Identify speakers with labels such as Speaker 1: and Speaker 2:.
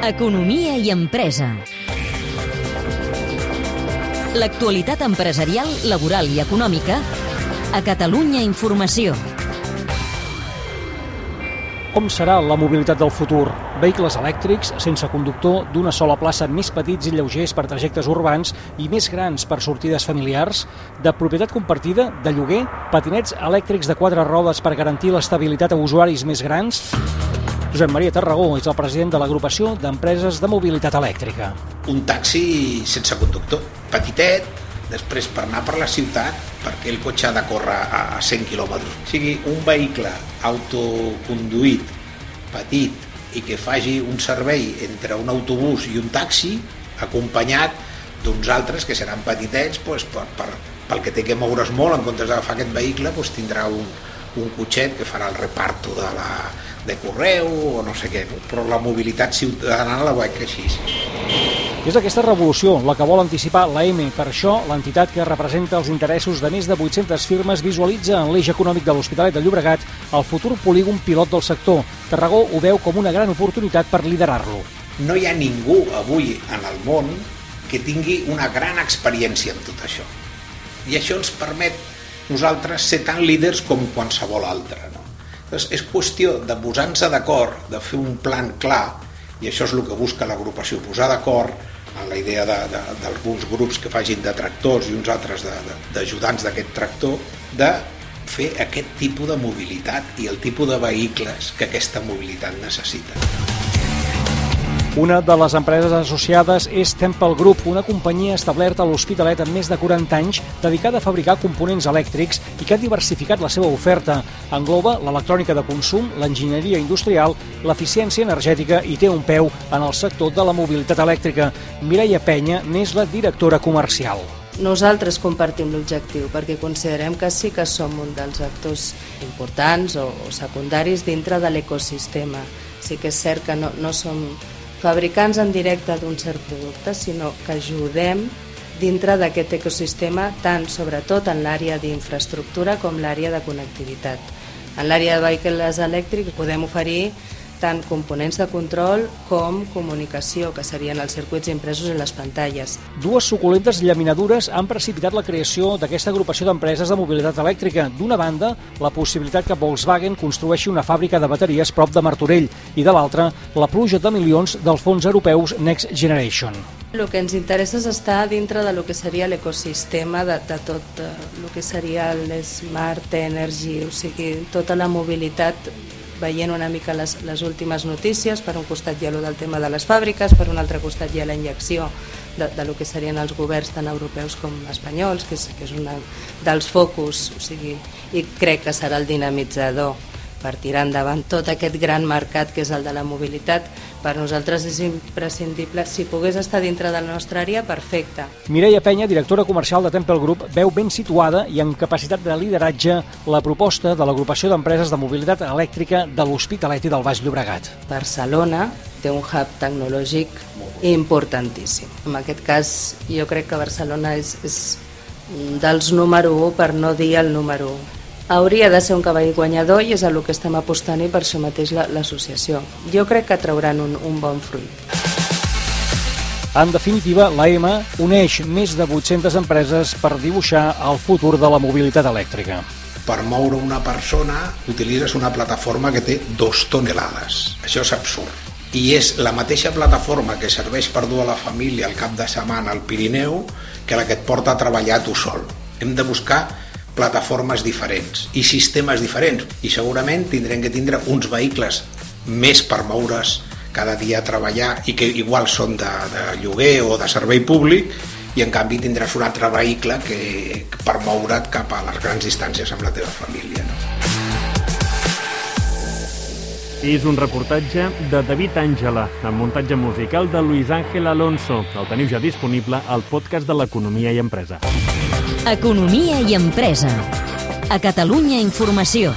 Speaker 1: Economia i empresa. L'actualitat empresarial, laboral i econòmica a Catalunya Informació.
Speaker 2: Com serà la mobilitat del futur? Vehicles elèctrics, sense conductor, d'una sola plaça, més petits i lleugers per trajectes urbans i més grans per sortides familiars, de propietat compartida, de lloguer, patinets elèctrics de quatre rodes per garantir l'estabilitat a usuaris més grans... Josep Maria Tarragó és el president de l'agrupació d'empreses de mobilitat elèctrica.
Speaker 3: Un taxi sense conductor, petitet, després per anar per la ciutat, perquè el cotxe ha de córrer a 100 km. O sigui, un vehicle autoconduït, petit, i que faci un servei entre un autobús i un taxi, acompanyat d'uns altres que seran petitets doncs, per, per, pel que té que moure's molt, en comptes d'agafar aquest vehicle doncs, tindrà un, un cotxet que farà el reparto de, la, de correu o no sé què, no? però la mobilitat ciutadana la veig així.
Speaker 2: És aquesta revolució la que vol anticipar l'AM. Per això, l'entitat que representa els interessos de més de 800 firmes visualitza en l'eix econòmic de l'Hospitalet de Llobregat el futur polígon pilot del sector. Tarragó ho veu com una gran oportunitat per liderar-lo.
Speaker 3: No hi ha ningú avui en el món que tingui una gran experiència en tot això. I això ens permet nosaltres ser tan líders com qualsevol altre. No? Llavors, és qüestió de posar-nos d'acord, de fer un plan clar, i això és el que busca l'agrupació, posar d'acord en la idea d'alguns grups que facin de tractors i uns altres d'ajudants d'aquest tractor, de fer aquest tipus de mobilitat i el tipus de vehicles que aquesta mobilitat necessita.
Speaker 2: Una de les empreses associades és Temple Group, una companyia establerta a l'Hospitalet amb més de 40 anys dedicada a fabricar components elèctrics i que ha diversificat la seva oferta. Engloba l'electrònica de consum, l'enginyeria industrial, l'eficiència energètica i té un peu en el sector de la mobilitat elèctrica. Mireia Penya n'és la directora comercial.
Speaker 4: Nosaltres compartim l'objectiu perquè considerem que sí que som un dels actors importants o, secundaris dintre de l'ecosistema. Sí que és cert que no, no som fabricants en directe d'un cert producte, sinó que ajudem dintre d'aquest ecosistema tant sobretot en l'àrea d'infraestructura com l'àrea de connectivitat. En l'àrea de vehicles elèctrics podem oferir tant components de control com comunicació, que serien els circuits impresos en les pantalles.
Speaker 2: Dues suculentes llaminadures han precipitat la creació d'aquesta agrupació d'empreses de mobilitat elèctrica. D'una banda, la possibilitat que Volkswagen construeixi una fàbrica de bateries prop de Martorell i de l'altra, la pluja de milions dels fons europeus Next Generation.
Speaker 4: El que ens interessa és estar dintre de lo que seria l'ecosistema de, de tot el que seria l'Smart Energy, o sigui, tota la mobilitat veient una mica les, les últimes notícies, per un costat hi ha del tema de les fàbriques, per un altre costat hi ha la injecció de, de lo que serien els governs tant europeus com espanyols, que és, que és un dels focus, o sigui, i crec que serà el dinamitzador per tirar endavant tot aquest gran mercat que és el de la mobilitat, per nosaltres és imprescindible. Si pogués estar dintre de la nostra àrea, perfecte.
Speaker 2: Mireia Penya, directora comercial de Temple Group, veu ben situada i en capacitat de lideratge la proposta de l'agrupació d'empreses de mobilitat elèctrica de l'Hospitalet i del Baix Llobregat.
Speaker 4: Barcelona té un hub tecnològic importantíssim. En aquest cas, jo crec que Barcelona és, és dels número 1, per no dir el número 1 hauria de ser un cavall guanyador i és el que estem apostant i per això mateix l'associació. Jo crec que trauran un, un bon fruit.
Speaker 2: En definitiva, l'AM uneix més de 800 empreses per dibuixar el futur de la mobilitat elèctrica.
Speaker 3: Per moure una persona utilitzes una plataforma que té dos tonelades. Això és absurd. I és la mateixa plataforma que serveix per dur a la família al cap de setmana al Pirineu que la que et porta a treballar tu sol. Hem de buscar plataformes diferents i sistemes diferents i segurament tindrem que tindre uns vehicles més per moure's cada dia a treballar i que igual són de, de lloguer o de servei públic i en canvi tindràs un altre vehicle que, per moure't cap a les grans distàncies amb la teva família. No?
Speaker 5: És un reportatge de David Àngela, amb muntatge musical de Luis Ángel Alonso. El teniu ja disponible al podcast de l'Economia i Empresa.
Speaker 1: Economia i empresa. A Catalunya Informació.